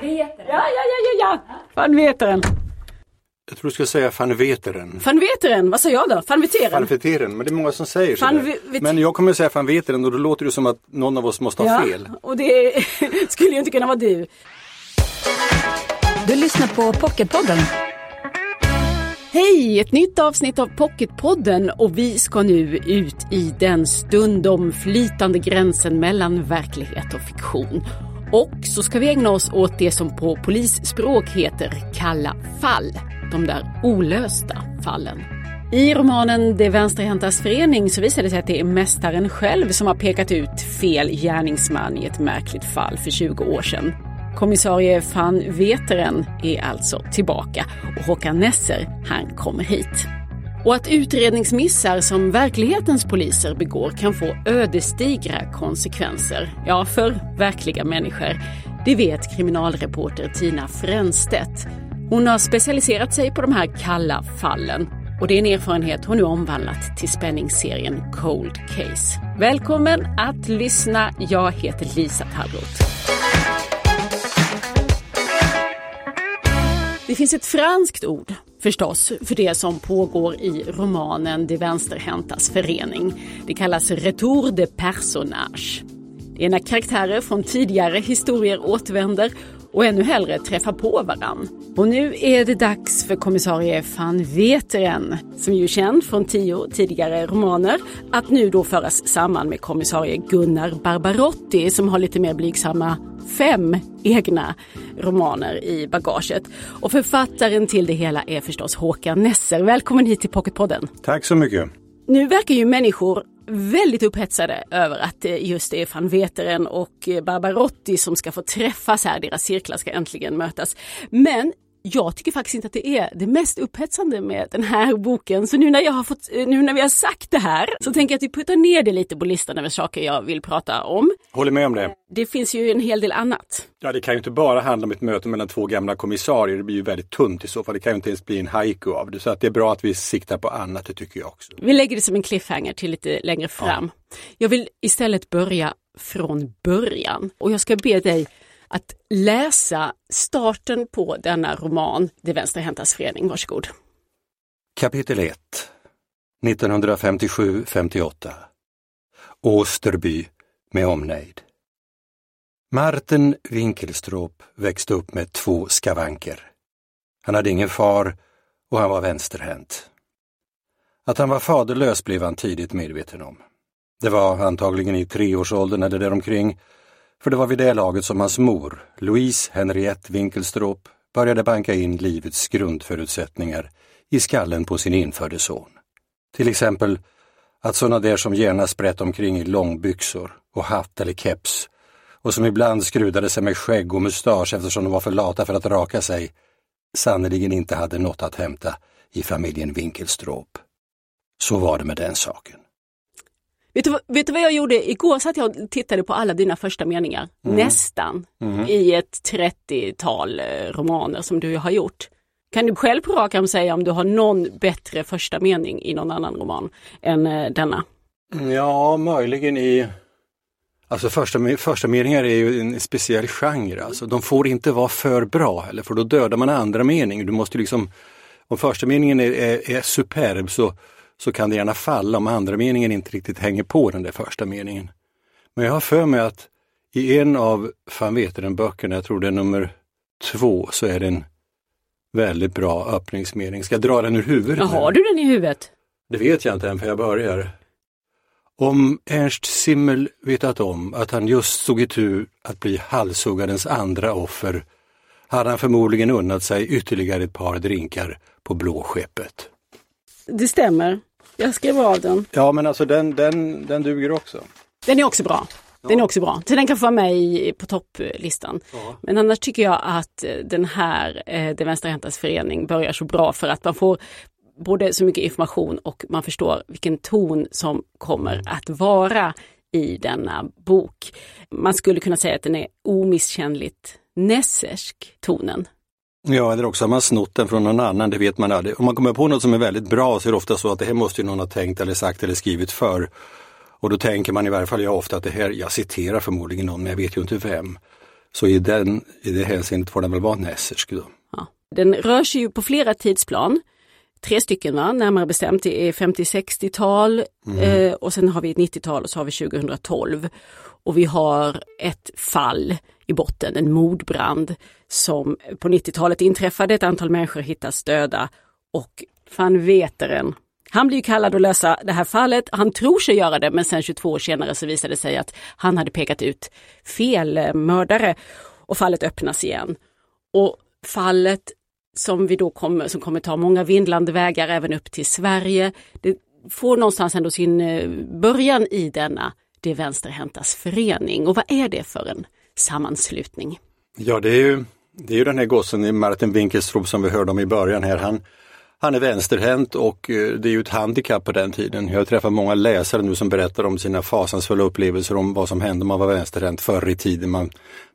Veteren. Ja, ja, ja, ja, ja. Van Veteren. Jag tror du skulle säga van Veteren. Van Veteren, vad sa jag då? Van Veteren? Van Veteren, men det är många som säger. Ve- Men jag kommer att säga van Veteren och då låter det som att någon av oss måste ha ja, fel. och det skulle ju inte kunna vara du. Du lyssnar på Pocketpodden. Hej! Ett nytt avsnitt av Pocketpodden och vi ska nu ut i den stundom flytande gränsen mellan verklighet och fiktion. Och så ska vi ägna oss åt det som på polisspråk heter kalla fall. De där olösta fallen. I romanen Det vänsterhäntas förening så visar det sig att det är mästaren själv som har pekat ut fel gärningsman i ett märkligt fall för 20 år sedan. Kommissarie van Veteren är alltså tillbaka och Håkan Nesser, han kommer hit. Och att utredningsmissar som verklighetens poliser begår kan få ödesdigra konsekvenser, ja, för verkliga människor, det vet kriminalreporter Tina Fränstedt. Hon har specialiserat sig på de här kalla fallen och det är en erfarenhet hon nu omvandlat till spänningsserien Cold Case. Välkommen att lyssna. Jag heter Lisa Tallroth. Det finns ett franskt ord förstås för det som pågår i romanen De vänsterhäntas förening. Det kallas retour de personnage. Det är när karaktärer från tidigare historier återvänder och ännu hellre träffar på varann. Och nu är det dags för kommissarie van Veteren, som ju är känd från tio tidigare romaner, att nu då föras samman med kommissarie Gunnar Barbarotti som har lite mer blygsamma fem egna romaner i bagaget. Och författaren till det hela är förstås Håkan Nesser. Välkommen hit till Pocketpodden. Tack så mycket. Nu verkar ju människor väldigt upphetsade över att det just är van Veteren och Barbarotti som ska få träffas här. Deras cirklar ska äntligen mötas. Men jag tycker faktiskt inte att det är det mest upphetsande med den här boken. Så nu när, jag har fått, nu när vi har sagt det här så tänker jag att vi puttar ner det lite på listan över saker jag vill prata om. Håller med om det. Det finns ju en hel del annat. Ja, det kan ju inte bara handla om ett möte mellan två gamla kommissarier. Det blir ju väldigt tunt i så fall. Det kan ju inte ens bli en haiku av det. Så att det är bra att vi siktar på annat, det tycker jag också. Vi lägger det som en cliffhanger till lite längre fram. Jag vill istället börja från början och jag ska be dig att läsa starten på denna roman, Det vänsterhäntas förening. Varsågod. Kapitel 1 1957-58 Åsterby med omnejd. Martin Winkelstrop växte upp med två skavanker. Han hade ingen far och han var vänsterhänt. Att han var faderlös blev han tidigt medveten om. Det var antagligen i treårsåldern eller däromkring, för det var vid det laget som hans mor, Louise Henriette Winkelstrop, började banka in livets grundförutsättningar i skallen på sin införde son. Till exempel att sådana där som gärna sprätt omkring i långbyxor och hatt eller keps och som ibland skrudade sig med skägg och mustasch eftersom de var för lata för att raka sig, sannerligen inte hade något att hämta i familjen Winkelstrop. Så var det med den saken. Vet du, vad- vet du vad jag gjorde? Igår satt jag och tittade på alla dina första meningar, nästan, i ett 30-tal eh, romaner som du har gjort. Kan du själv på rak arm säga om du har någon bättre första mening i någon annan roman än eh, denna? Ja, möjligen i... Alltså första, första meningar är ju en speciell genre. Alltså, de får inte vara för bra heller för då dödar man andra meningen. Du måste liksom, om första meningen är, är, är superb så, så kan det gärna falla om andra meningen inte riktigt hänger på den där första meningen. Men jag har för mig att i en av van Veteren-böckerna, jag tror det är nummer två, så är det en väldigt bra öppningsmening. Ska jag dra den ur huvudet? Ja, har du den i huvudet? Det vet jag inte än för jag börjar. Om Ernst Simmel vetat om att han just stod i tur att bli halshuggarens andra offer hade han förmodligen unnat sig ytterligare ett par drinkar på Blåskeppet. Det stämmer. Jag skrev av den. Ja men alltså den, den, den duger också. Den är också bra. Den är också bra. Så den kan få vara med i, på topplistan. Men annars tycker jag att eh, den här, eh, Det vänsterhäntas förening, börjar så bra för att man får både så mycket information och man förstår vilken ton som kommer att vara i denna bok. Man skulle kunna säga att den är omisskännligt nessersk, tonen. Ja, eller också har man snott den från någon annan, det vet man aldrig. Om man kommer på något som är väldigt bra så är det ofta så att det här måste ju någon ha tänkt eller sagt eller skrivit för. Och då tänker man i varje fall jag ofta att det här, jag citerar förmodligen någon, men jag vet ju inte vem. Så i, den, i det hänseendet får den väl vara en essersk då. Ja. Den rör sig ju på flera tidsplan. Tre stycken va? närmare bestämt. Det är 50-60-tal mm. eh, och sen har vi ett 90-tal och så har vi 2012. Och vi har ett fall i botten, en mordbrand som på 90-talet inträffade. Ett antal människor hittas döda och van Veteren, han blir kallad att lösa det här fallet. Han tror sig göra det men sen 22 år senare så visade det sig att han hade pekat ut fel eh, mördare och fallet öppnas igen. Och fallet som vi då kommer, som kommer ta många vindlande vägar även upp till Sverige, det får någonstans ändå sin eh, början i denna Det vänsterhäntas förening. Och vad är det för en sammanslutning? Ja, det är ju, det är ju den här gossen Martin Winkelstrup som vi hörde om i början här. Han, han är vänsterhänt och eh, det är ju ett handikapp på den tiden. Jag träffar många läsare nu som berättar om sina fasansfulla upplevelser om vad som hände om man var vänsterhänt förr i tiden. Man,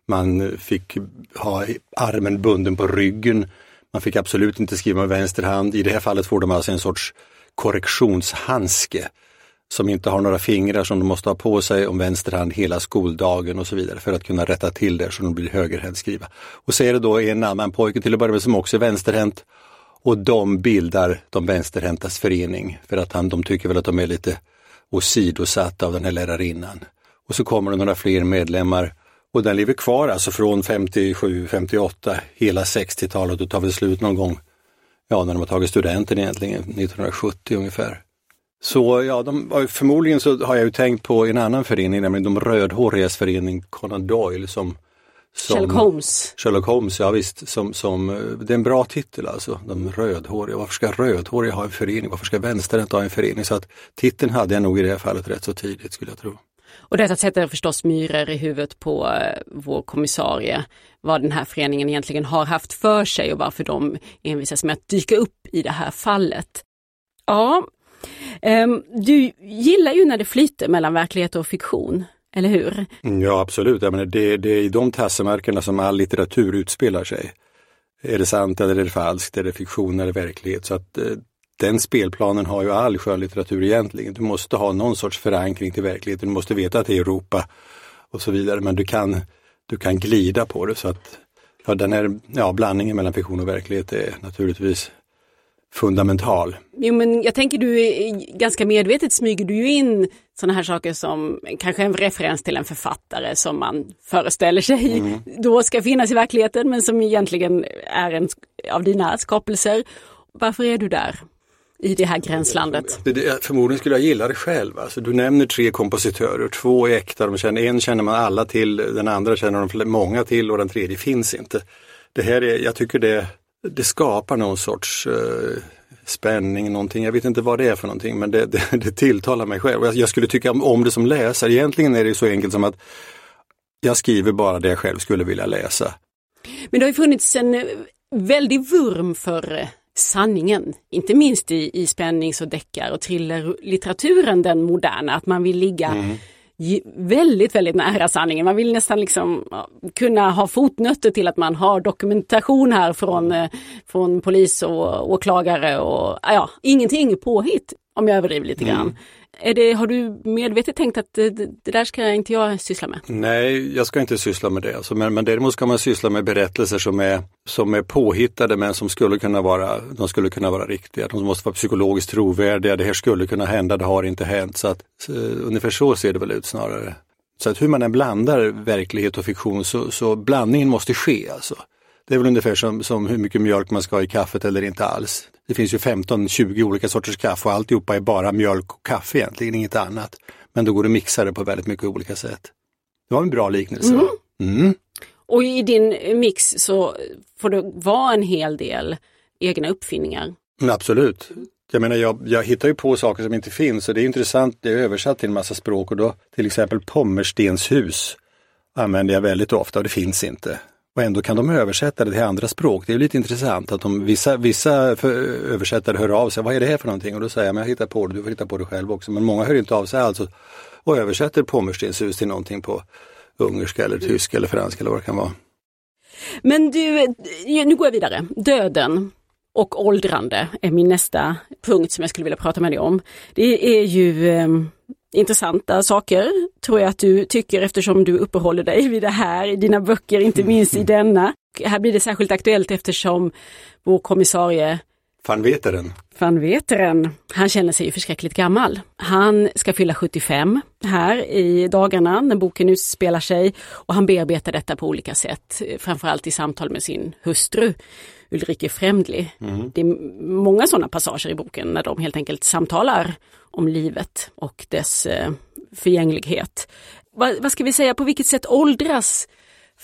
man fick ha armen bunden på ryggen. Man fick absolut inte skriva med vänster hand. I det här fallet får de alltså en sorts korrektionshandske som inte har några fingrar som de måste ha på sig om vänster hand hela skoldagen och så vidare för att kunna rätta till det så de blir högerhänt skriva. Och så är det då en annan pojke till att börja med som också är vänsterhänt och de bildar de vänsterhäntas förening för att han, de tycker väl att de är lite åsidosatta av den här lärarinnan. Och så kommer det några fler medlemmar och den lever kvar alltså från 57, 58, hela 60-talet och tar väl slut någon gång, ja när de har tagit studenten egentligen, 1970 ungefär. Så ja, de, förmodligen så har jag ju tänkt på en annan förening, nämligen de rödhårigas förening Conan Doyle som som, Sherlock Holmes. Sherlock Holmes, ja visst. Som, som, det är en bra titel alltså, de rödhåriga. Varför ska rödhåriga ha en förening? Varför ska vänstern ha en förening? Så att titeln hade jag nog i det här fallet rätt så tidigt skulle jag tro. Och detta sätter förstås myror i huvudet på eh, vår kommissarie, vad den här föreningen egentligen har haft för sig och varför de envisas med att dyka upp i det här fallet. Ja, Ehm, du gillar ju när det flyter mellan verklighet och fiktion. Eller hur? Mm, ja absolut, jag menar, det, det är i de tassemärkena som all litteratur utspelar sig. Är det sant eller är det falskt, är det fiktion eller verklighet? Så att eh, den spelplanen har ju all skönlitteratur egentligen. Du måste ha någon sorts förankring till verkligheten, du måste veta att det är Europa och så vidare. Men du kan, du kan glida på det så att ja, den här ja, blandningen mellan fiktion och verklighet är naturligtvis fundamental. Jo men jag tänker du ganska medvetet smyger du ju in sådana här saker som kanske en referens till en författare som man föreställer sig mm. då ska finnas i verkligheten men som egentligen är en av dina skapelser. Varför är du där? i det här gränslandet? Det, det, förmodligen skulle jag gilla det själv. Alltså, du nämner tre kompositörer, två är äkta, de känner, en känner man alla till, den andra känner de många till och den tredje finns inte. Det här är, jag tycker det det skapar någon sorts uh, spänning, någonting. Jag vet inte vad det är för någonting men det, det, det tilltalar mig själv. Jag, jag, skulle tycka om det som läsare. Egentligen är det så enkelt som att jag skriver bara det jag själv skulle vilja läsa. Men det har ju funnits en eh, väldig vurm för eh, sanningen, inte minst i, i spännings och deckar och thrillerlitteraturen, den moderna, att man vill ligga mm väldigt, väldigt nära sanningen. Man vill nästan liksom kunna ha fotnötter till att man har dokumentation här från, eh, från polis och åklagare och ja, ingenting påhitt om jag överdriver lite grann. Mm. Är det, har du medvetet tänkt att det, det, där ska inte jag syssla med? Nej, jag ska inte syssla med det. Alltså, men, men däremot ska man syssla med berättelser som är, som är påhittade men som skulle kunna vara, de skulle kunna vara riktiga. De måste vara psykologiskt trovärdiga. Det här skulle kunna hända, det har inte hänt. Så att, så, ungefär så ser det väl ut snarare. Så att hur man än blandar verklighet och fiktion så, så blandningen måste ske alltså. Det är väl ungefär som, som hur mycket mjölk man ska ha i kaffet eller inte alls. Det finns ju 15-20 olika sorters kaffe och alltihopa är bara mjölk och kaffe egentligen, inget annat. Men då går det att mixa det på väldigt mycket olika sätt. Det var en bra liknelse. Mm. Mm. Och i din mix så får det vara en hel del egna uppfinningar. Men absolut. Jag menar, jag, jag hittar ju på saker som inte finns och det är intressant. Det är översatt till en massa språk och då till exempel Pommerstenshus använder jag väldigt ofta och det finns inte. Och ändå kan de översätta det till andra språk. Det är lite intressant att de, vissa, vissa översättare hör av sig. Vad är det här för någonting? Och då säger jag, men jag hittar på det, du får hitta på det själv också. Men många hör inte av sig alls och översätter Pommerstenshus till någonting på ungerska eller tyska eller franska eller vad det kan vara. Men du, nu går jag vidare. Döden och åldrande är min nästa punkt som jag skulle vilja prata med dig om. Det är ju ehm, intressanta saker, tror jag att du tycker eftersom du uppehåller dig vid det här i dina böcker, inte minst i denna. Här blir det särskilt aktuellt eftersom vår kommissarie Van Veteren. Van Veteren, han känner sig ju förskräckligt gammal. Han ska fylla 75 här i dagarna när boken utspelar sig och han bearbetar detta på olika sätt, framförallt i samtal med sin hustru Ulrike Främdli. Mm. Det är många sådana passager i boken när de helt enkelt samtalar om livet och dess eh, förgänglighet. Vad, vad ska vi säga, på vilket sätt åldras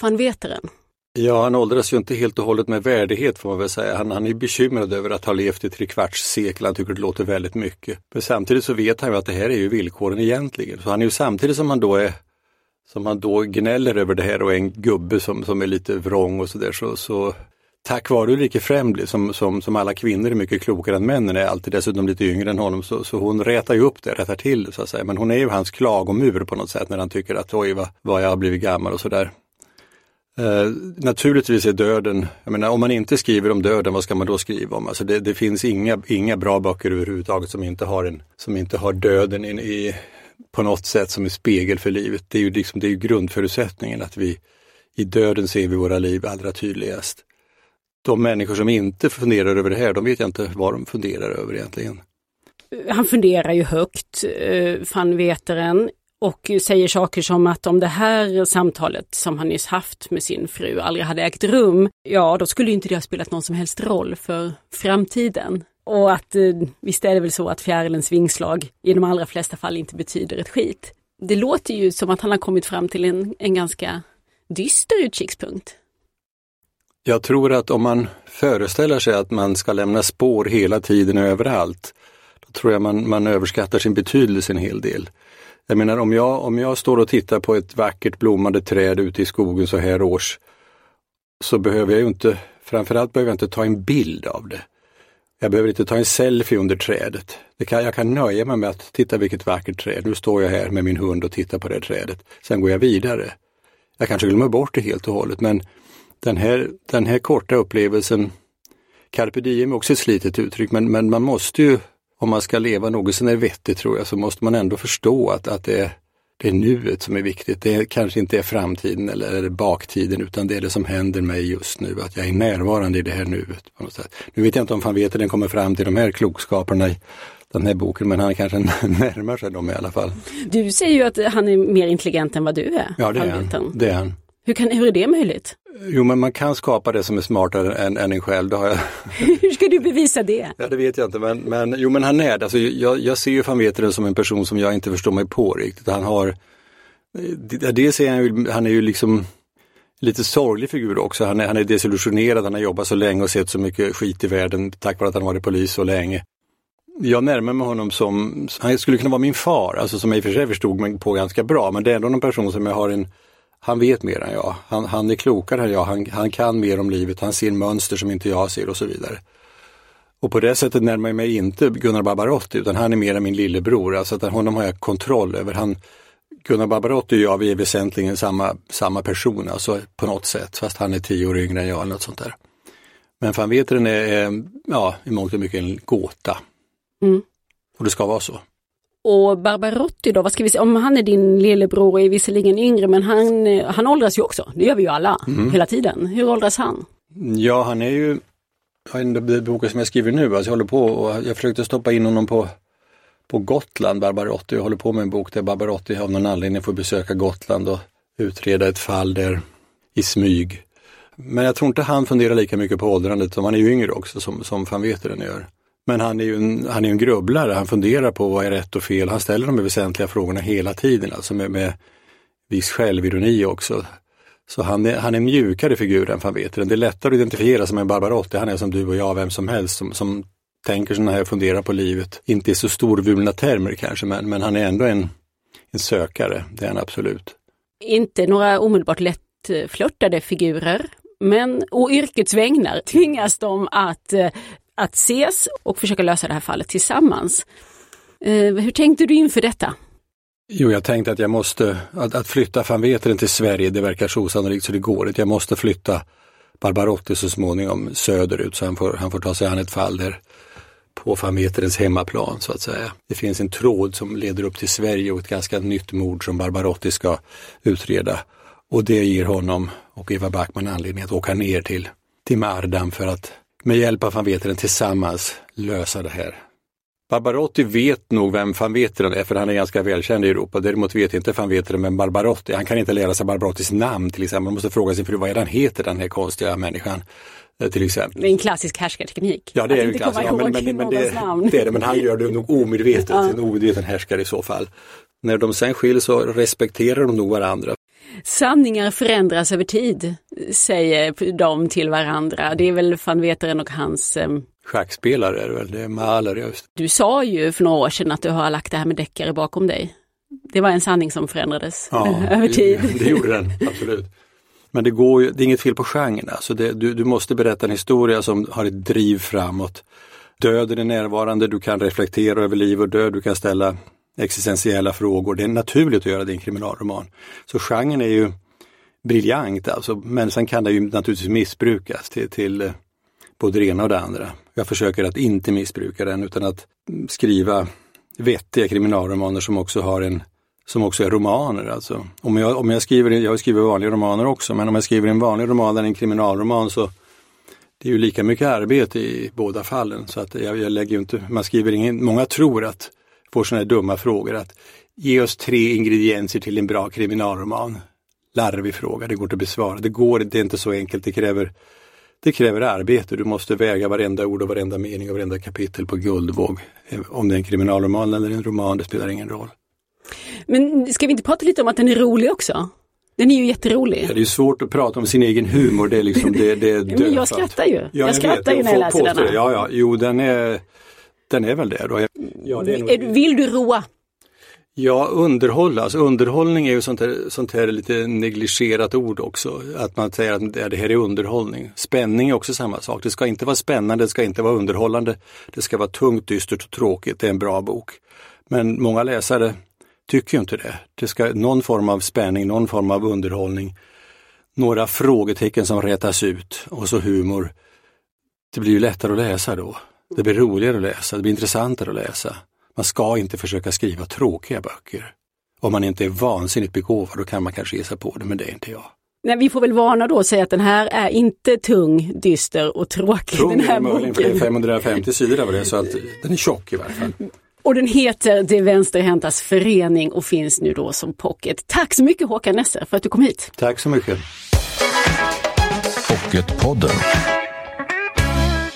van Veteren? Ja, han åldras ju inte helt och hållet med värdighet får man väl säga. Han, han är bekymrad över att ha levt i tre kvarts sekel. Han tycker det låter väldigt mycket. Men samtidigt så vet han ju att det här är ju villkoren egentligen. Så han är ju samtidigt som han då är som han då gnäller över det här och är en gubbe som, som är lite vrång och sådär så, så tack vare Ulrike Fremdli, som, som, som alla kvinnor är mycket klokare än männen är alltid dessutom lite yngre än honom så, så hon rätar ju upp det, rättar till det så att säga. Men hon är ju hans klagomur på något sätt när han tycker att oj vad, vad jag har blivit gammal och sådär. Eh, naturligtvis är döden, jag menar om man inte skriver om döden, vad ska man då skriva om? Alltså det, det finns inga, inga bra böcker överhuvudtaget som inte har, en, som inte har döden in, i, på något sätt som en spegel för livet. Det är ju liksom, det är grundförutsättningen att vi i döden ser vi våra liv allra tydligast. De människor som inte funderar över det här, de vet jag inte vad de funderar över egentligen. Han funderar ju högt, eh, van Veteren och säger saker som att om det här samtalet som han nyss haft med sin fru aldrig hade ägt rum, ja då skulle inte det ha spelat någon som helst roll för framtiden. Och att eh, visst är det väl så att fjärilens vingslag i de allra flesta fall inte betyder ett skit. Det låter ju som att han har kommit fram till en, en ganska dyster utkikspunkt. Jag tror att om man föreställer sig att man ska lämna spår hela tiden och överallt, då tror jag man, man överskattar sin betydelse en hel del. Jag menar om jag, om jag står och tittar på ett vackert blommande träd ute i skogen så här års, så behöver jag ju inte, framförallt behöver jag inte ta en bild av det. Jag behöver inte ta en selfie under trädet. Det kan, jag kan nöja mig med att titta vilket vackert träd. Nu står jag här med min hund och tittar på det trädet. Sen går jag vidare. Jag kanske glömmer bort det helt och hållet men den här, den här korta upplevelsen, carpe diem är också ett slitet uttryck men, men man måste ju om man ska leva något sånär vettigt tror jag så måste man ändå förstå att, att det, är, det är nuet som är viktigt. Det är, kanske inte är framtiden eller, eller baktiden utan det är det som händer mig just nu, att jag är närvarande i det här nuet. På något sätt. Nu vet jag inte om van Veteren kommer fram till de här klokskaperna i den här boken men han kanske närmar sig dem i alla fall. Du säger ju att han är mer intelligent än vad du är. Ja det är han. Det är han. Hur, kan, hur är det möjligt? Jo, men man kan skapa det som är smartare än, än en själv. Det har jag. hur ska du bevisa det? Ja, det vet jag inte, men, men jo, men han är det. Alltså, jag, jag ser ju van Veteren som en person som jag inte förstår mig på riktigt. Han har, dels är han ju, han är ju liksom lite sorglig figur också. Han är, han är desillusionerad, han har jobbat så länge och sett så mycket skit i världen tack vare att han varit polis så länge. Jag närmar mig honom som, han skulle kunna vara min far, alltså som jag i och för sig förstod mig på ganska bra, men det är ändå någon person som jag har en han vet mer än jag. Han, han är klokare än jag, han, han kan mer om livet, han ser mönster som inte jag ser och så vidare. Och på det sättet närmar jag mig inte Gunnar Barbarotti utan han är mer min lillebror, alltså att honom har jag kontroll över. Han, Gunnar Barbarotti och jag, vi är väsentligen samma, samma person, alltså på något sätt, fast han är tio år yngre än jag eller något sånt där. Men van Veteren är, ja, i mångt och mycket en gåta. Mm. Och det ska vara så. Och Barbarotti då, vad ska vi säga, om han är din lillebror och är visserligen yngre men han, han åldras ju också, det gör vi ju alla mm. hela tiden. Hur åldras han? Ja han är ju, den boken som jag skriver nu, alltså jag håller på och jag försökte stoppa in honom på, på Gotland, Barbarotti. Jag håller på med en bok där Barbarotti av någon anledning får besöka Gotland och utreda ett fall där i smyg. Men jag tror inte han funderar lika mycket på åldrandet, som han är ju yngre också som, som van Veteren gör. Men han är ju en, han är en grubblare, han funderar på vad är rätt och fel. Han ställer de väsentliga frågorna hela tiden, alltså med, med viss självironi också. Så han är, han är en mjukare figur än van Veteren. Det är lättare att identifiera som en Barbarotti. Han är som du och jag, vem som helst, som, som tänker sådana här och funderar på livet. Inte i så storvulna termer kanske, men, men han är ändå en, en sökare, det är han absolut. Inte några omedelbart lättflörtade figurer, men å yrkets vägnar tvingas de att eh, att ses och försöka lösa det här fallet tillsammans. Eh, hur tänkte du inför detta? Jo, jag tänkte att jag måste, att, att flytta van Veteren till Sverige, det verkar så osannolikt så det går inte. Jag måste flytta Barbarotti så småningom söderut så han får, han får ta sig an ett fall där på van Veterens hemmaplan så att säga. Det finns en tråd som leder upp till Sverige och ett ganska nytt mord som Barbarotti ska utreda. Och det ger honom och Eva Backman anledning att åka ner till, till Mardam för att med hjälp av van Veteren tillsammans lösa det här. Barbarotti vet nog vem van Veteren är för han är ganska välkänd i Europa. Däremot vet inte van Veteren vem Barbarotti Han kan inte lära sig Barbarottis namn till exempel. Man måste fråga sin fru vad är han heter den här konstiga människan. Eh, till exempel. Det är en klassisk härskarteknik. Ja det är en klassisk, ja, men, men, men det, det, är det, men han gör det nog omedvetet, ja. en omedveten härskare i så fall. När de sen skiljs så respekterar de nog varandra. Sanningar förändras över tid, säger de till varandra. Det är väl van Veteren och hans um... Schackspelare är det väl, det är Mahler just. Du sa ju för några år sedan att du har lagt det här med deckare bakom dig. Det var en sanning som förändrades ja, över tid. Det, det gjorde den, absolut. Men det går ju, det är inget fel på genren. Alltså det, du, du måste berätta en historia som har ett driv framåt. Döden är närvarande, du kan reflektera över liv och död, du kan ställa existentiella frågor. Det är naturligt att göra det i en kriminalroman. Så genren är ju briljant alltså, men sen kan det ju naturligtvis missbrukas till, till eh, både det ena och det andra. Jag försöker att inte missbruka den utan att skriva vettiga kriminalromaner som också har en som också är romaner. Alltså. Om jag, om jag skriver, jag skriver vanliga romaner också, men om jag skriver en vanlig roman eller en kriminalroman så det är ju lika mycket arbete i båda fallen. Så att jag, jag lägger inte, man skriver ingen, många tror att, får sådana här dumma frågor, att ge oss tre ingredienser till en bra kriminalroman. Larvig fråga, det går inte att besvara. Det går det är inte så enkelt, det kräver, det kräver arbete. Du måste väga varenda ord och varenda mening och varenda kapitel på guldvåg. Om det är en kriminalroman eller en roman, det spelar ingen roll. Men ska vi inte prata lite om att den är rolig också? Den är ju jätterolig. Ja, det är svårt att prata om sin egen humor, det är liksom det, det är Men jag skrattar ju. Ja, jag, jag skrattar ju när jag läser denna. Ja, ja, jo den är, den är väl det då. Ja, det är nog... Vill du roa? Ja, underhålla. Alltså, underhållning är ju sånt här, sånt här lite negligerat ord också. Att man säger att det här är underhållning. Spänning är också samma sak. Det ska inte vara spännande, det ska inte vara underhållande. Det ska vara tungt, dystert och tråkigt. Det är en bra bok. Men många läsare tycker ju inte det. Det ska någon form av spänning, någon form av underhållning, några frågetecken som rätas ut och så humor. Det blir ju lättare att läsa då. Det blir roligare att läsa, det blir intressantare att läsa. Man ska inte försöka skriva tråkiga böcker. Om man inte är vansinnigt begåvad, då kan man kanske ge sig på det, men det är inte jag. Nej, vi får väl varna då och säga att den här är inte tung, dyster och tråkig. Tung den här är möjligen, för det är 550 sidor av det, så att den är tjock i varje fall. Och den heter De vänsterhäntas förening och finns nu då som pocket. Tack så mycket Håkan Nesse för att du kom hit. Tack så mycket. Pocketpodden.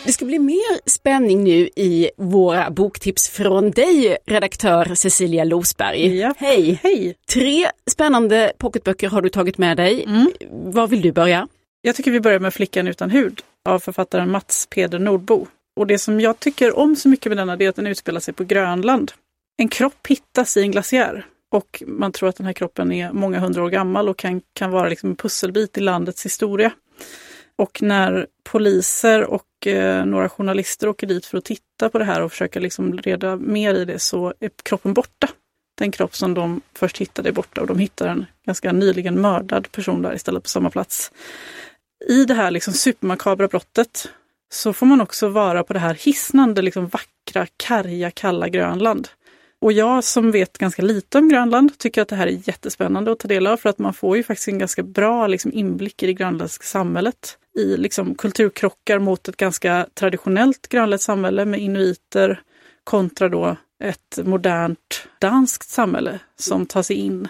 Det ska bli mer spänning nu i våra boktips från dig, redaktör Cecilia Losberg. Ja. Hej! Hej! Tre spännande pocketböcker har du tagit med dig. Mm. Var vill du börja? Jag tycker vi börjar med Flickan utan hud av författaren Mats Peder Nordbo. Och det som jag tycker om så mycket med denna är att den utspelar sig på Grönland. En kropp hittas i en glaciär och man tror att den här kroppen är många hundra år gammal och kan, kan vara liksom en pusselbit i landets historia. Och när poliser och eh, några journalister åker dit för att titta på det här och försöka liksom reda mer i det så är kroppen borta. Den kropp som de först hittade är borta och de hittar en ganska nyligen mördad person där istället på samma plats. I det här liksom supermakabra brottet så får man också vara på det här hisnande, liksom vackra, karga, kalla Grönland. Och jag som vet ganska lite om Grönland tycker att det här är jättespännande att ta del av för att man får ju faktiskt en ganska bra liksom, inblick i det grönländska samhället. I liksom, kulturkrockar mot ett ganska traditionellt grönländskt samhälle med inuiter kontra då ett modernt danskt samhälle som tar sig in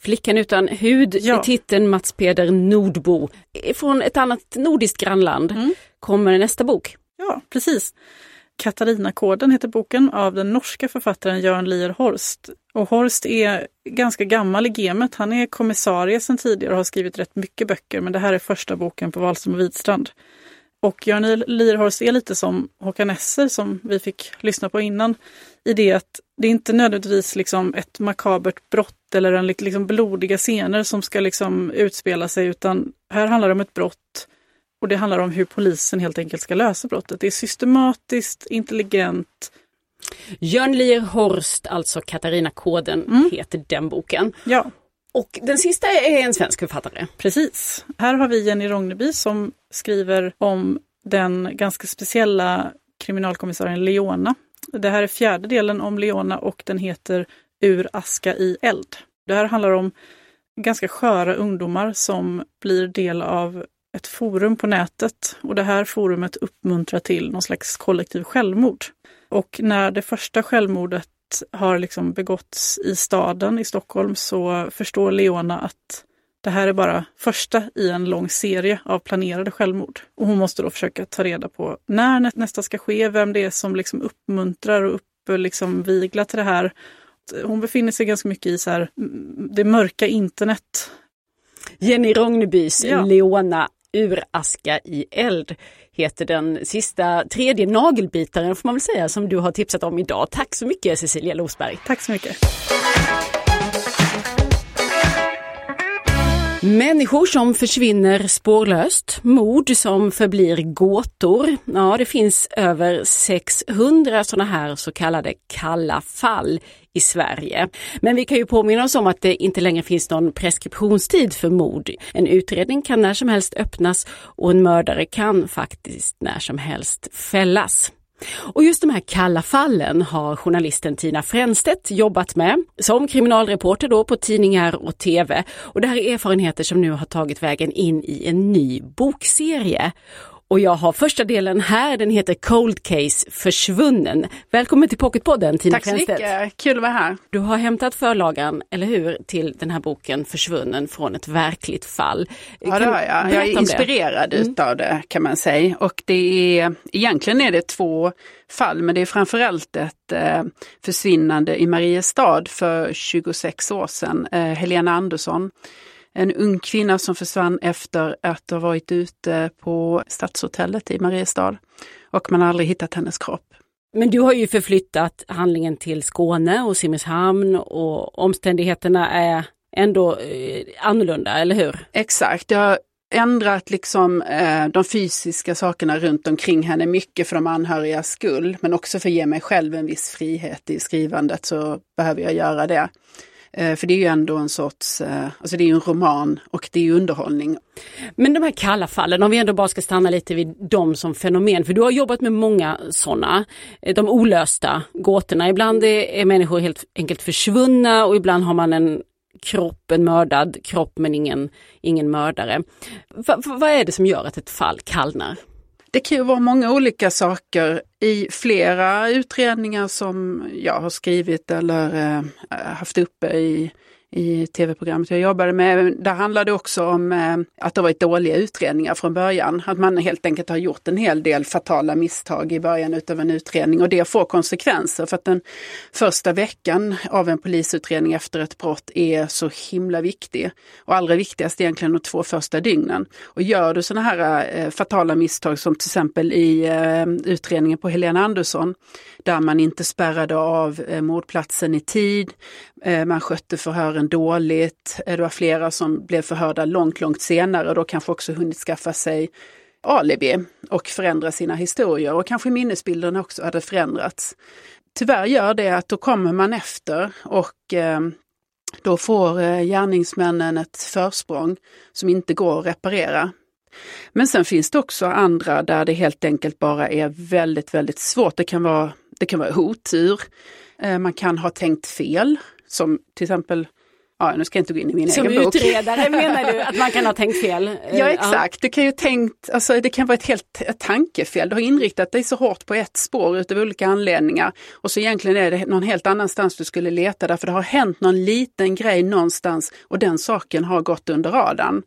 Flickan utan hud ja. i titeln Mats Peder Nordbo. Från ett annat nordiskt grannland mm. kommer nästa bok. Ja, precis. Katarina-koden heter boken av den norska författaren Jörn Lier Horst. Och Horst är ganska gammal i gamet. Han är kommissarie sedan tidigare och har skrivit rätt mycket böcker, men det här är första boken på Wahlström och Widstrand. Och Jörn Lierhorst är lite som Håkan Esser som vi fick lyssna på innan. I det att det är inte nödvändigtvis liksom ett makabert brott eller en liksom blodiga scener som ska liksom utspela sig utan här handlar det om ett brott och det handlar om hur polisen helt enkelt ska lösa brottet. Det är systematiskt, intelligent. Jörn Lierhorst, alltså Katarina-koden, mm. heter den boken. Ja. Och den sista är en svensk författare. Precis. Här har vi Jenny Rogneby som skriver om den ganska speciella kriminalkommissarien Leona. Det här är fjärde delen om Leona och den heter Ur aska i eld. Det här handlar om ganska sköra ungdomar som blir del av ett forum på nätet och det här forumet uppmuntrar till någon slags kollektiv självmord. Och när det första självmordet har liksom begåtts i staden i Stockholm så förstår Leona att det här är bara första i en lång serie av planerade självmord. Och hon måste då försöka ta reda på när nästa ska ske, vem det är som liksom uppmuntrar och uppviglar liksom till det här. Hon befinner sig ganska mycket i så här, det mörka internet. Jenny Rognebys ja. Leona Uraska i eld heter den sista tredje nagelbitaren får man väl säga som du har tipsat om idag. Tack så mycket Cecilia Losberg. Tack så mycket. Människor som försvinner spårlöst, mord som förblir gåtor. Ja, det finns över 600 sådana här så kallade kalla fall i Sverige. Men vi kan ju påminna oss om att det inte längre finns någon preskriptionstid för mord. En utredning kan när som helst öppnas och en mördare kan faktiskt när som helst fällas. Och just de här kalla fallen har journalisten Tina Fränstedt jobbat med som kriminalreporter då på tidningar och tv. Och det här är erfarenheter som nu har tagit vägen in i en ny bokserie. Och jag har första delen här, den heter Cold Case Försvunnen. Välkommen till Pocketpodden Tina Tack så mycket, kul att vara här. Du har hämtat förlagan, eller hur, till den här boken Försvunnen från ett verkligt fall. Ja det har jag, jag är inspirerad mm. utav det kan man säga. Och det är, egentligen är det två fall, men det är framförallt ett eh, försvinnande i Mariestad för 26 år sedan. Eh, Helena Andersson en ung kvinna som försvann efter att ha varit ute på Stadshotellet i Mariestad. Och man har aldrig hittat hennes kropp. Men du har ju förflyttat handlingen till Skåne och Simrishamn och omständigheterna är ändå eh, annorlunda, eller hur? Exakt. Jag har ändrat liksom eh, de fysiska sakerna runt omkring henne mycket för de anhörigas skull, men också för att ge mig själv en viss frihet i skrivandet så behöver jag göra det. Eh, för det är ju ändå en sorts, eh, alltså det är ju en roman och det är ju underhållning. Men de här kalla fallen, om vi ändå bara ska stanna lite vid dem som fenomen, för du har jobbat med många sådana. Eh, de olösta gåtorna, ibland är människor helt enkelt försvunna och ibland har man en kropp, en mördad kropp men ingen, ingen mördare. Va, vad är det som gör att ett fall kallnar? Det kan ju vara många olika saker. I flera utredningar som jag har skrivit eller eh, haft uppe i i tv-programmet jag jobbade med. Där handlade det också om eh, att det varit dåliga utredningar från början. Att man helt enkelt har gjort en hel del fatala misstag i början utav en utredning och det får konsekvenser för att den första veckan av en polisutredning efter ett brott är så himla viktig. Och allra viktigast egentligen de två första dygnen. Och gör du sådana här eh, fatala misstag som till exempel i eh, utredningen på Helena Andersson där man inte spärrade av eh, mordplatsen i tid, Eh, man skötte förhören dåligt. Eh, det var flera som blev förhörda långt, långt senare och då kanske också hunnit skaffa sig alibi och förändra sina historier och kanske minnesbilderna också hade förändrats. Tyvärr gör det att då kommer man efter och eh, då får gärningsmännen ett försprång som inte går att reparera. Men sen finns det också andra där det helt enkelt bara är väldigt, väldigt svårt. Det kan vara, det kan vara otur. Man kan ha tänkt fel, som till exempel Ja, nu ska jag inte gå in i min Som egen bok. Som utredare menar du att man kan ha tänkt fel? Ja exakt, du kan ju tänkt, alltså det kan vara ett helt ett tankefel. Du har inriktat dig så hårt på ett spår utav olika anledningar och så egentligen är det någon helt annanstans du skulle leta därför det har hänt någon liten grej någonstans och den saken har gått under radarn.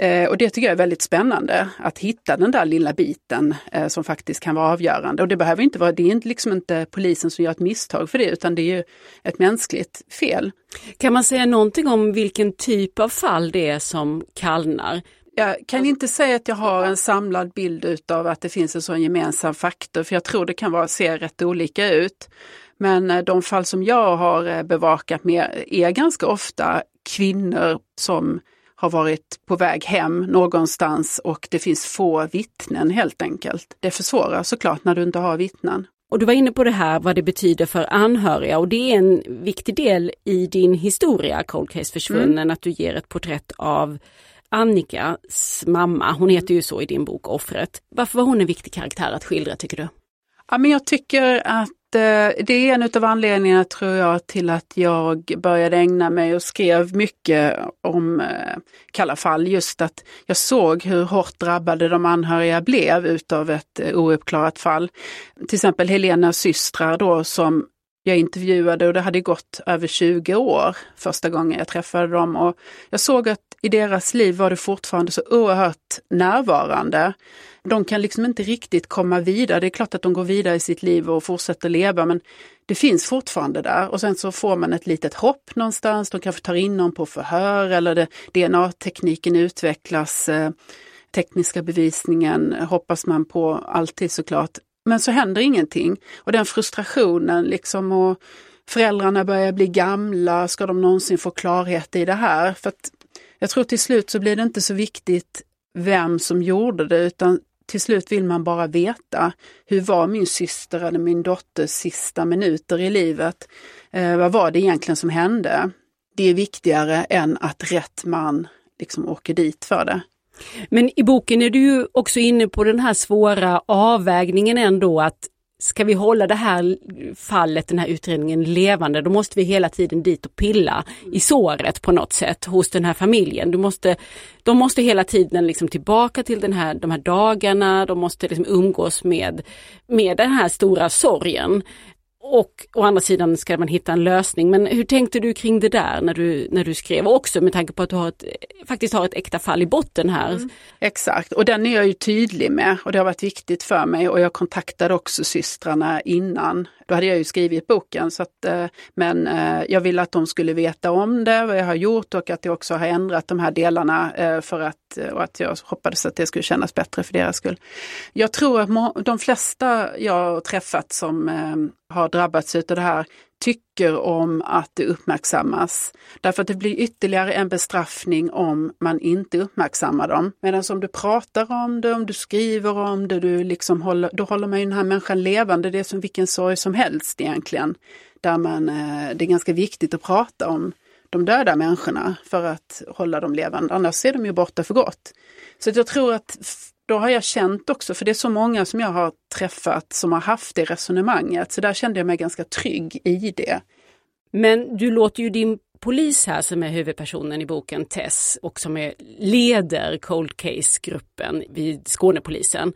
Eh, och det tycker jag är väldigt spännande, att hitta den där lilla biten eh, som faktiskt kan vara avgörande. Och det behöver inte vara, det är liksom inte polisen som gör ett misstag för det, utan det är ju ett mänskligt fel. Kan man säga någonting om vilken typ av fall det är som kallnar? Jag kan inte säga att jag har en samlad bild utav att det finns en sån gemensam faktor, för jag tror det kan vara, se rätt olika ut. Men eh, de fall som jag har bevakat med är ganska ofta kvinnor som har varit på väg hem någonstans och det finns få vittnen helt enkelt. Det försvårar såklart när du inte har vittnen. Och du var inne på det här vad det betyder för anhöriga och det är en viktig del i din historia Cold Case Försvunnen mm. att du ger ett porträtt av Annikas mamma. Hon heter ju så i din bok Offret. Varför var hon en viktig karaktär att skildra tycker du? Ja, men jag tycker att Eh, det är en av anledningarna tror jag till att jag började ägna mig och skrev mycket om eh, Kalla fall. Just att jag såg hur hårt drabbade de anhöriga blev utav ett eh, ouppklarat fall. Till exempel Helenas systrar då som jag intervjuade och det hade gått över 20 år första gången jag träffade dem. Och jag såg att i deras liv var det fortfarande så oerhört närvarande. De kan liksom inte riktigt komma vidare. Det är klart att de går vidare i sitt liv och fortsätter leva men det finns fortfarande där och sen så får man ett litet hopp någonstans. De kanske tar in någon på förhör eller DNA-tekniken utvecklas. Eh, tekniska bevisningen hoppas man på alltid såklart. Men så händer ingenting. Och den frustrationen liksom och föräldrarna börjar bli gamla, ska de någonsin få klarhet i det här? För att jag tror till slut så blir det inte så viktigt vem som gjorde det utan till slut vill man bara veta hur var min syster eller min dotters sista minuter i livet? Eh, vad var det egentligen som hände? Det är viktigare än att rätt man liksom åker dit för det. Men i boken är du ju också inne på den här svåra avvägningen ändå att ska vi hålla det här fallet, den här utredningen levande, då måste vi hela tiden dit och pilla i såret på något sätt hos den här familjen. Du måste, de måste hela tiden liksom tillbaka till den här, de här dagarna, de måste liksom umgås med, med den här stora sorgen. Och å andra sidan ska man hitta en lösning. Men hur tänkte du kring det där när du, när du skrev? också med tanke på att du har ett, faktiskt har ett äkta fall i botten här. Mm. Exakt, och den är jag ju tydlig med och det har varit viktigt för mig och jag kontaktade också systrarna innan. Då hade jag ju skrivit boken så att, eh, men eh, jag ville att de skulle veta om det, vad jag har gjort och att jag också har ändrat de här delarna eh, för att, och att jag hoppades att det skulle kännas bättre för deras skull. Jag tror att de flesta jag har träffat som har drabbats av det här tycker om att det uppmärksammas. Därför att det blir ytterligare en bestraffning om man inte uppmärksammar dem. Medan om du pratar om det, om du skriver om det, du liksom håller, då håller man ju den här människan levande. Det är som vilken sorg som helst egentligen. Där man, eh, det är ganska viktigt att prata om de döda människorna för att hålla dem levande. Annars är de ju borta för gott. Så jag tror att då har jag känt också, för det är så många som jag har träffat som har haft det resonemanget, så där kände jag mig ganska trygg i det. Men du låter ju din polis här som är huvudpersonen i boken Tess och som är, leder Cold Case-gruppen vid Skånepolisen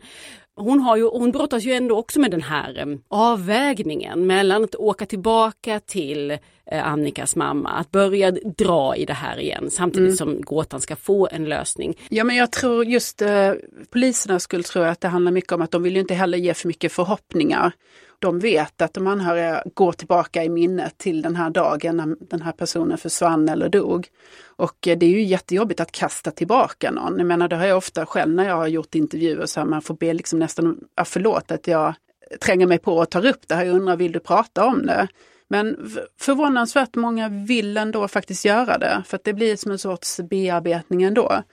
hon, har ju, hon brottas ju ändå också med den här eh, avvägningen mellan att åka tillbaka till Annikas mamma, att börja dra i det här igen samtidigt mm. som gåtan ska få en lösning. Ja men jag tror just eh, poliserna skulle tro att det handlar mycket om att de vill ju inte heller ge för mycket förhoppningar de vet att de anhöriga går tillbaka i minnet till den här dagen när den här personen försvann eller dog. Och eh, det är ju jättejobbigt att kasta tillbaka någon. Jag menar det har jag ofta själv när jag har gjort intervjuer så här, man får be liksom nästan, ja, förlåt att jag tränger mig på och tar upp det här, jag undrar vill du prata om det? Men förvånansvärt många vill ändå faktiskt göra det, för att det blir som en sorts bearbetning ändå.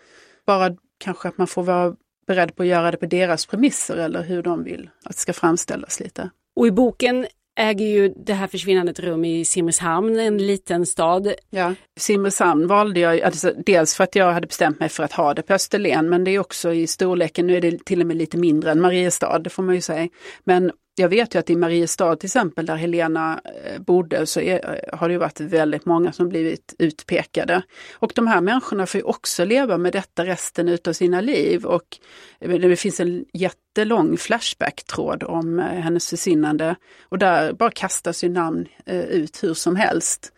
Bara kanske att man får vara beredd på att göra det på deras premisser eller hur de vill att det ska framställas lite. Och i boken äger ju det här försvinnandet rum i Simrishamn, en liten stad. Ja, Simrishamn valde jag alltså, dels för att jag hade bestämt mig för att ha det på Österlen, men det är också i storleken, nu är det till och med lite mindre än Mariestad, det får man ju säga. Men jag vet ju att i Mariestad till exempel, där Helena eh, bodde, så är, har det varit väldigt många som blivit utpekade. Och de här människorna får ju också leva med detta resten utav sina liv. Och det finns en jättelång Flashback-tråd om eh, hennes försvinnande. Och där bara kastas ju namn eh, ut hur som helst.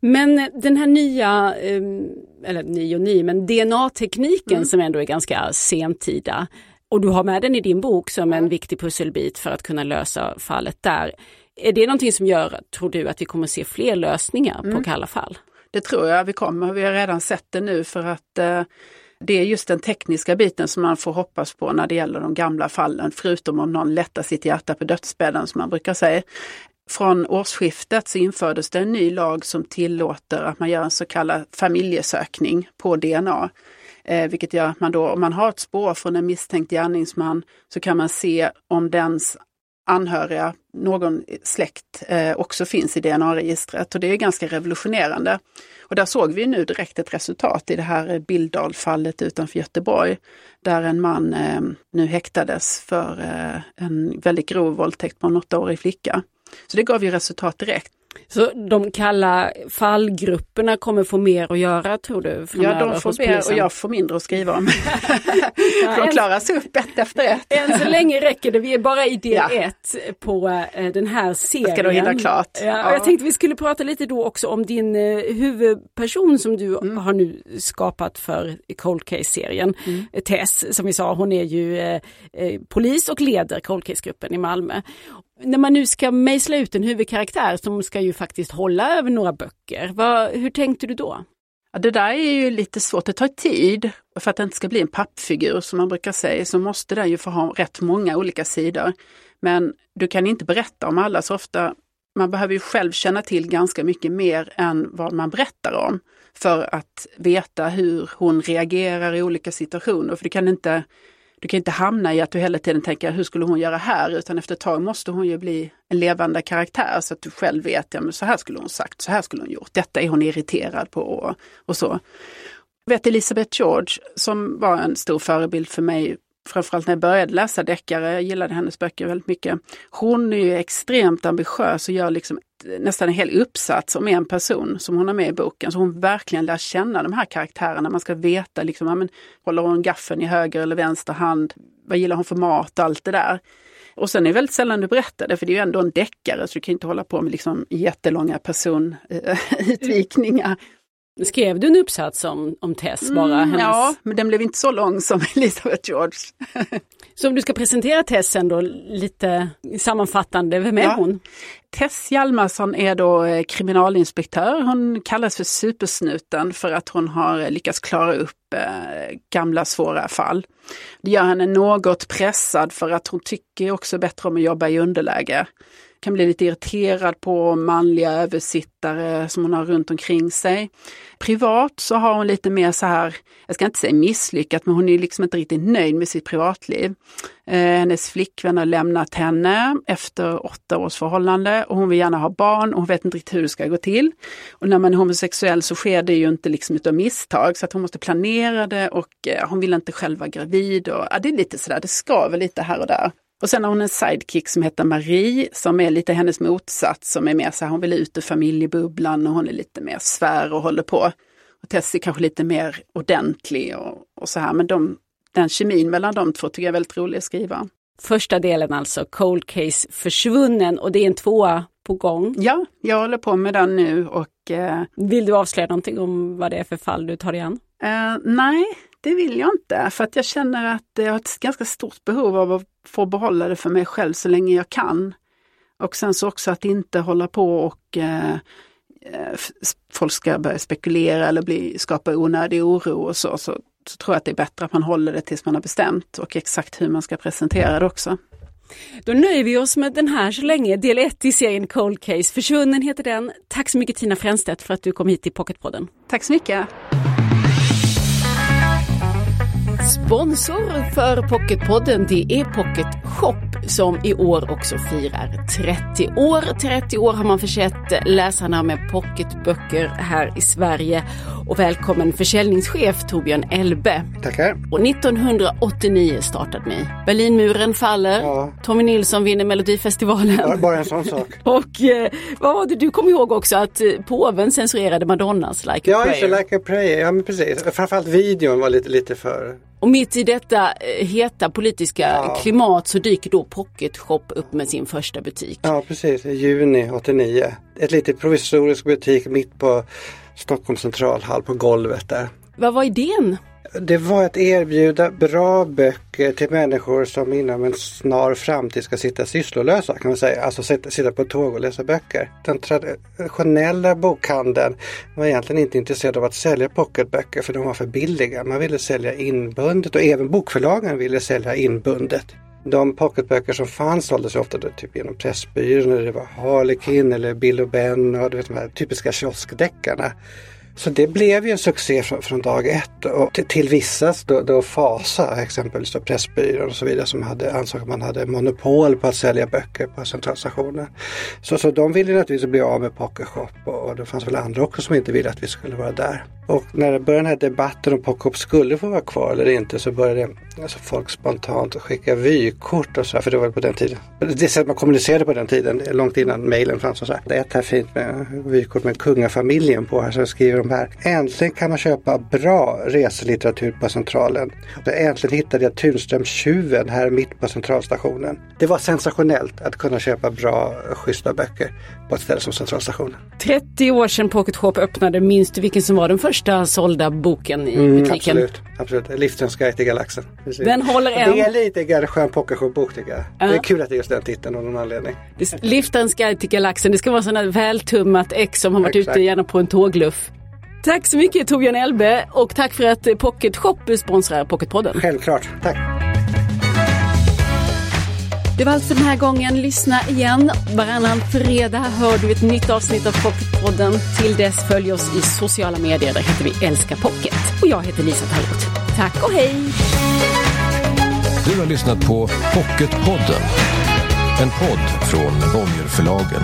Men den här nya, eller ny och ny, men DNA-tekniken mm. som ändå är ganska sentida, och du har med den i din bok som en viktig pusselbit för att kunna lösa fallet där. Är det någonting som gör, tror du, att vi kommer se fler lösningar mm. på kalla fall? Det tror jag vi kommer. Vi har redan sett det nu för att eh, det är just den tekniska biten som man får hoppas på när det gäller de gamla fallen, förutom om någon lättar sitt hjärta på dödsbädden som man brukar säga. Från årsskiftet så infördes det en ny lag som tillåter att man gör en så kallad familjesökning på DNA. Eh, vilket gör att man då, om man har ett spår från en misstänkt gärningsman så kan man se om dens anhöriga, någon släkt eh, också finns i DNA-registret och det är ganska revolutionerande. Och där såg vi nu direkt ett resultat i det här Billdal-fallet utanför Göteborg, där en man eh, nu häktades för eh, en väldigt grov våldtäkt på en åttaårig flicka. Så det gav ju resultat direkt. Så de kalla fallgrupperna kommer få mer att göra tror du? Ja, de får mer och jag får mindre att skriva om. de klaras upp ett efter ett. Än så länge räcker det, vi är bara i del ja. ett på äh, den här serien. Jag ska då hinna klart. Ja, ja. Jag tänkte vi skulle prata lite då också om din uh, huvudperson som du mm. har nu skapat för Cold Case-serien. Mm. Tess, som vi sa, hon är ju uh, polis och leder Cold Case-gruppen i Malmö när man nu ska mejsla ut en huvudkaraktär som ska ju faktiskt hålla över några böcker, vad, hur tänkte du då? Ja, det där är ju lite svårt, det tar tid. För att det inte ska bli en pappfigur som man brukar säga så måste den ju få ha rätt många olika sidor. Men du kan inte berätta om alla så ofta. Man behöver ju själv känna till ganska mycket mer än vad man berättar om för att veta hur hon reagerar i olika situationer. För du kan inte du kan inte hamna i att du hela tiden tänker hur skulle hon göra här utan efter ett tag måste hon ju bli en levande karaktär så att du själv vet, ja men så här skulle hon sagt, så här skulle hon gjort, detta är hon irriterad på och, och så. Jag vet Elisabeth George som var en stor förebild för mig framförallt när jag började läsa deckare, jag gillade hennes böcker väldigt mycket. Hon är ju extremt ambitiös och gör liksom nästan en hel uppsats om en person som hon har med i boken. Så hon verkligen lär känna de här karaktärerna. Man ska veta, liksom, ja, men, håller hon gaffeln i höger eller vänster hand? Vad gillar hon för mat? Allt det där. Och sen är det väldigt sällan du berättar det, för det är ju ändå en deckare så du kan inte hålla på med liksom jättelånga personutvikningar. Eh, Skrev du en uppsats om, om Tess bara? Mm, hennes... Ja, men den blev inte så lång som Elisabeth George. så om du ska presentera Tess ändå lite sammanfattande, vem är ja. hon? Tess Hjalmarsson är då eh, kriminalinspektör. Hon kallas för supersnuten för att hon har lyckats klara upp eh, gamla svåra fall. Det gör henne något pressad för att hon tycker också bättre om att jobba i underläge kan bli lite irriterad på manliga översittare som hon har runt omkring sig. Privat så har hon lite mer så här, jag ska inte säga misslyckat, men hon är liksom inte riktigt nöjd med sitt privatliv. Eh, hennes flickvän har lämnat henne efter åtta års förhållande och hon vill gärna ha barn och hon vet inte riktigt hur det ska gå till. Och när man är homosexuell så sker det ju inte liksom utav misstag så att hon måste planera det och eh, hon vill inte själv vara gravid. Och, ja, det är lite sådär, det skaver lite här och där. Och sen har hon en sidekick som heter Marie som är lite hennes motsats som är mer så här, hon vill ut ur familjebubblan och hon är lite mer svär och håller på. Och Tessie kanske lite mer ordentlig och, och så här men de, den kemin mellan de två tycker jag är väldigt rolig att skriva. Första delen alltså, Cold Case försvunnen och det är en tvåa på gång. Ja, jag håller på med den nu och... Eh, Vill du avslöja någonting om vad det är för fall du tar igen? Eh, nej, det vill jag inte för att jag känner att jag har ett ganska stort behov av att få behålla det för mig själv så länge jag kan. Och sen så också att inte hålla på och eh, eh folk ska börja spekulera eller bli, skapa onödig oro och så, så, så tror jag att det är bättre att man håller det tills man har bestämt och exakt hur man ska presentera det också. Då nöjer vi oss med den här så länge, del 1 i serien Cold Case. Försvunnen heter den. Tack så mycket Tina Fränstedt för att du kom hit till Pocketpodden. Tack så mycket. Sponsor för Pocketpodden det är Pocket Shop som i år också firar 30 år. 30 år har man försett läsarna med pocketböcker här i Sverige. Och välkommen försäljningschef Torbjörn Elbe. Tackar. Och 1989 startade ni. Berlinmuren faller, ja. Tommy Nilsson vinner Melodifestivalen. Ja, bara en sån sak. och eh, vad var det du kom ihåg också att eh, påven censurerade Madonnas Like a ja, Prayer? Ja, Like a Prayer. Ja, men precis. Framförallt videon var lite, lite för och mitt i detta eh, heta politiska ja. klimat så dyker då Pocket Shop upp med sin första butik. Ja precis, i juni 89. Ett litet provisorisk butik mitt på Stockholms centralhall på golvet där. Vad var idén? Det var att erbjuda bra böcker till människor som inom en snar framtid ska sitta sysslolösa kan man säga. Alltså sitta, sitta på tåg och läsa böcker. Den traditionella bokhandeln var egentligen inte intresserad av att sälja pocketböcker för de var för billiga. Man ville sälja inbundet och även bokförlagen ville sälja inbundet. De pocketböcker som fanns såldes ofta då, typ genom Pressbyrån. Det var Harlekin eller Bill och Ben och du vet, de här typiska kioskdeckarna. Så det blev ju en succé från, från dag ett och till, till vissas då, då Fasa, exempelvis då Pressbyrån och så vidare som hade, ansåg att man hade monopol på att sälja böcker på centralstationen. Så, så de ville naturligtvis bli av med Pocket Shop och, och det fanns väl andra också som inte ville att vi skulle vara där. Och när det började den här debatten om Pocket Shop skulle få vara kvar eller inte så började alltså, folk spontant skicka vykort och så här, för det var på den tiden. Det sätt man kommunicerade på den tiden, långt innan mejlen fanns och så här. Det är ett här fint med vykort med kungafamiljen på här så skriver de här. Äntligen kan man köpa bra reselitteratur på Centralen. Äntligen hittade jag Tunströms tjuven här mitt på Centralstationen. Det var sensationellt att kunna köpa bra, schyssta böcker på ett ställe som Centralstationen. 30 år sedan Pocket Shop öppnade, minns du vilken som var den första sålda boken i mm, butiken? Absolut, absolut. Livsens guide till galaxen. Precis. Den håller än. Det är lite grann skön Pocket Shop-bok tycker jag. Ja. Det är kul att det är just den titeln av någon anledning. Liftarens guide till galaxen, det ska vara sådana vältummat ex som har varit Exakt. ute gärna på en tågluff. Tack så mycket Torbjörn Elbe och tack för att Pocket Shop sponsrar Pocketpodden. Självklart, tack. Det var allt för den här gången. Lyssna igen. Varannan fredag hör du ett nytt avsnitt av Pocketpodden. Till dess följ oss i sociala medier. Där heter vi Älska Pocket. Och jag heter Lisa Tallroth. Tack och hej! Du har lyssnat på Pocketpodden. En podd från Bonnierförlagen.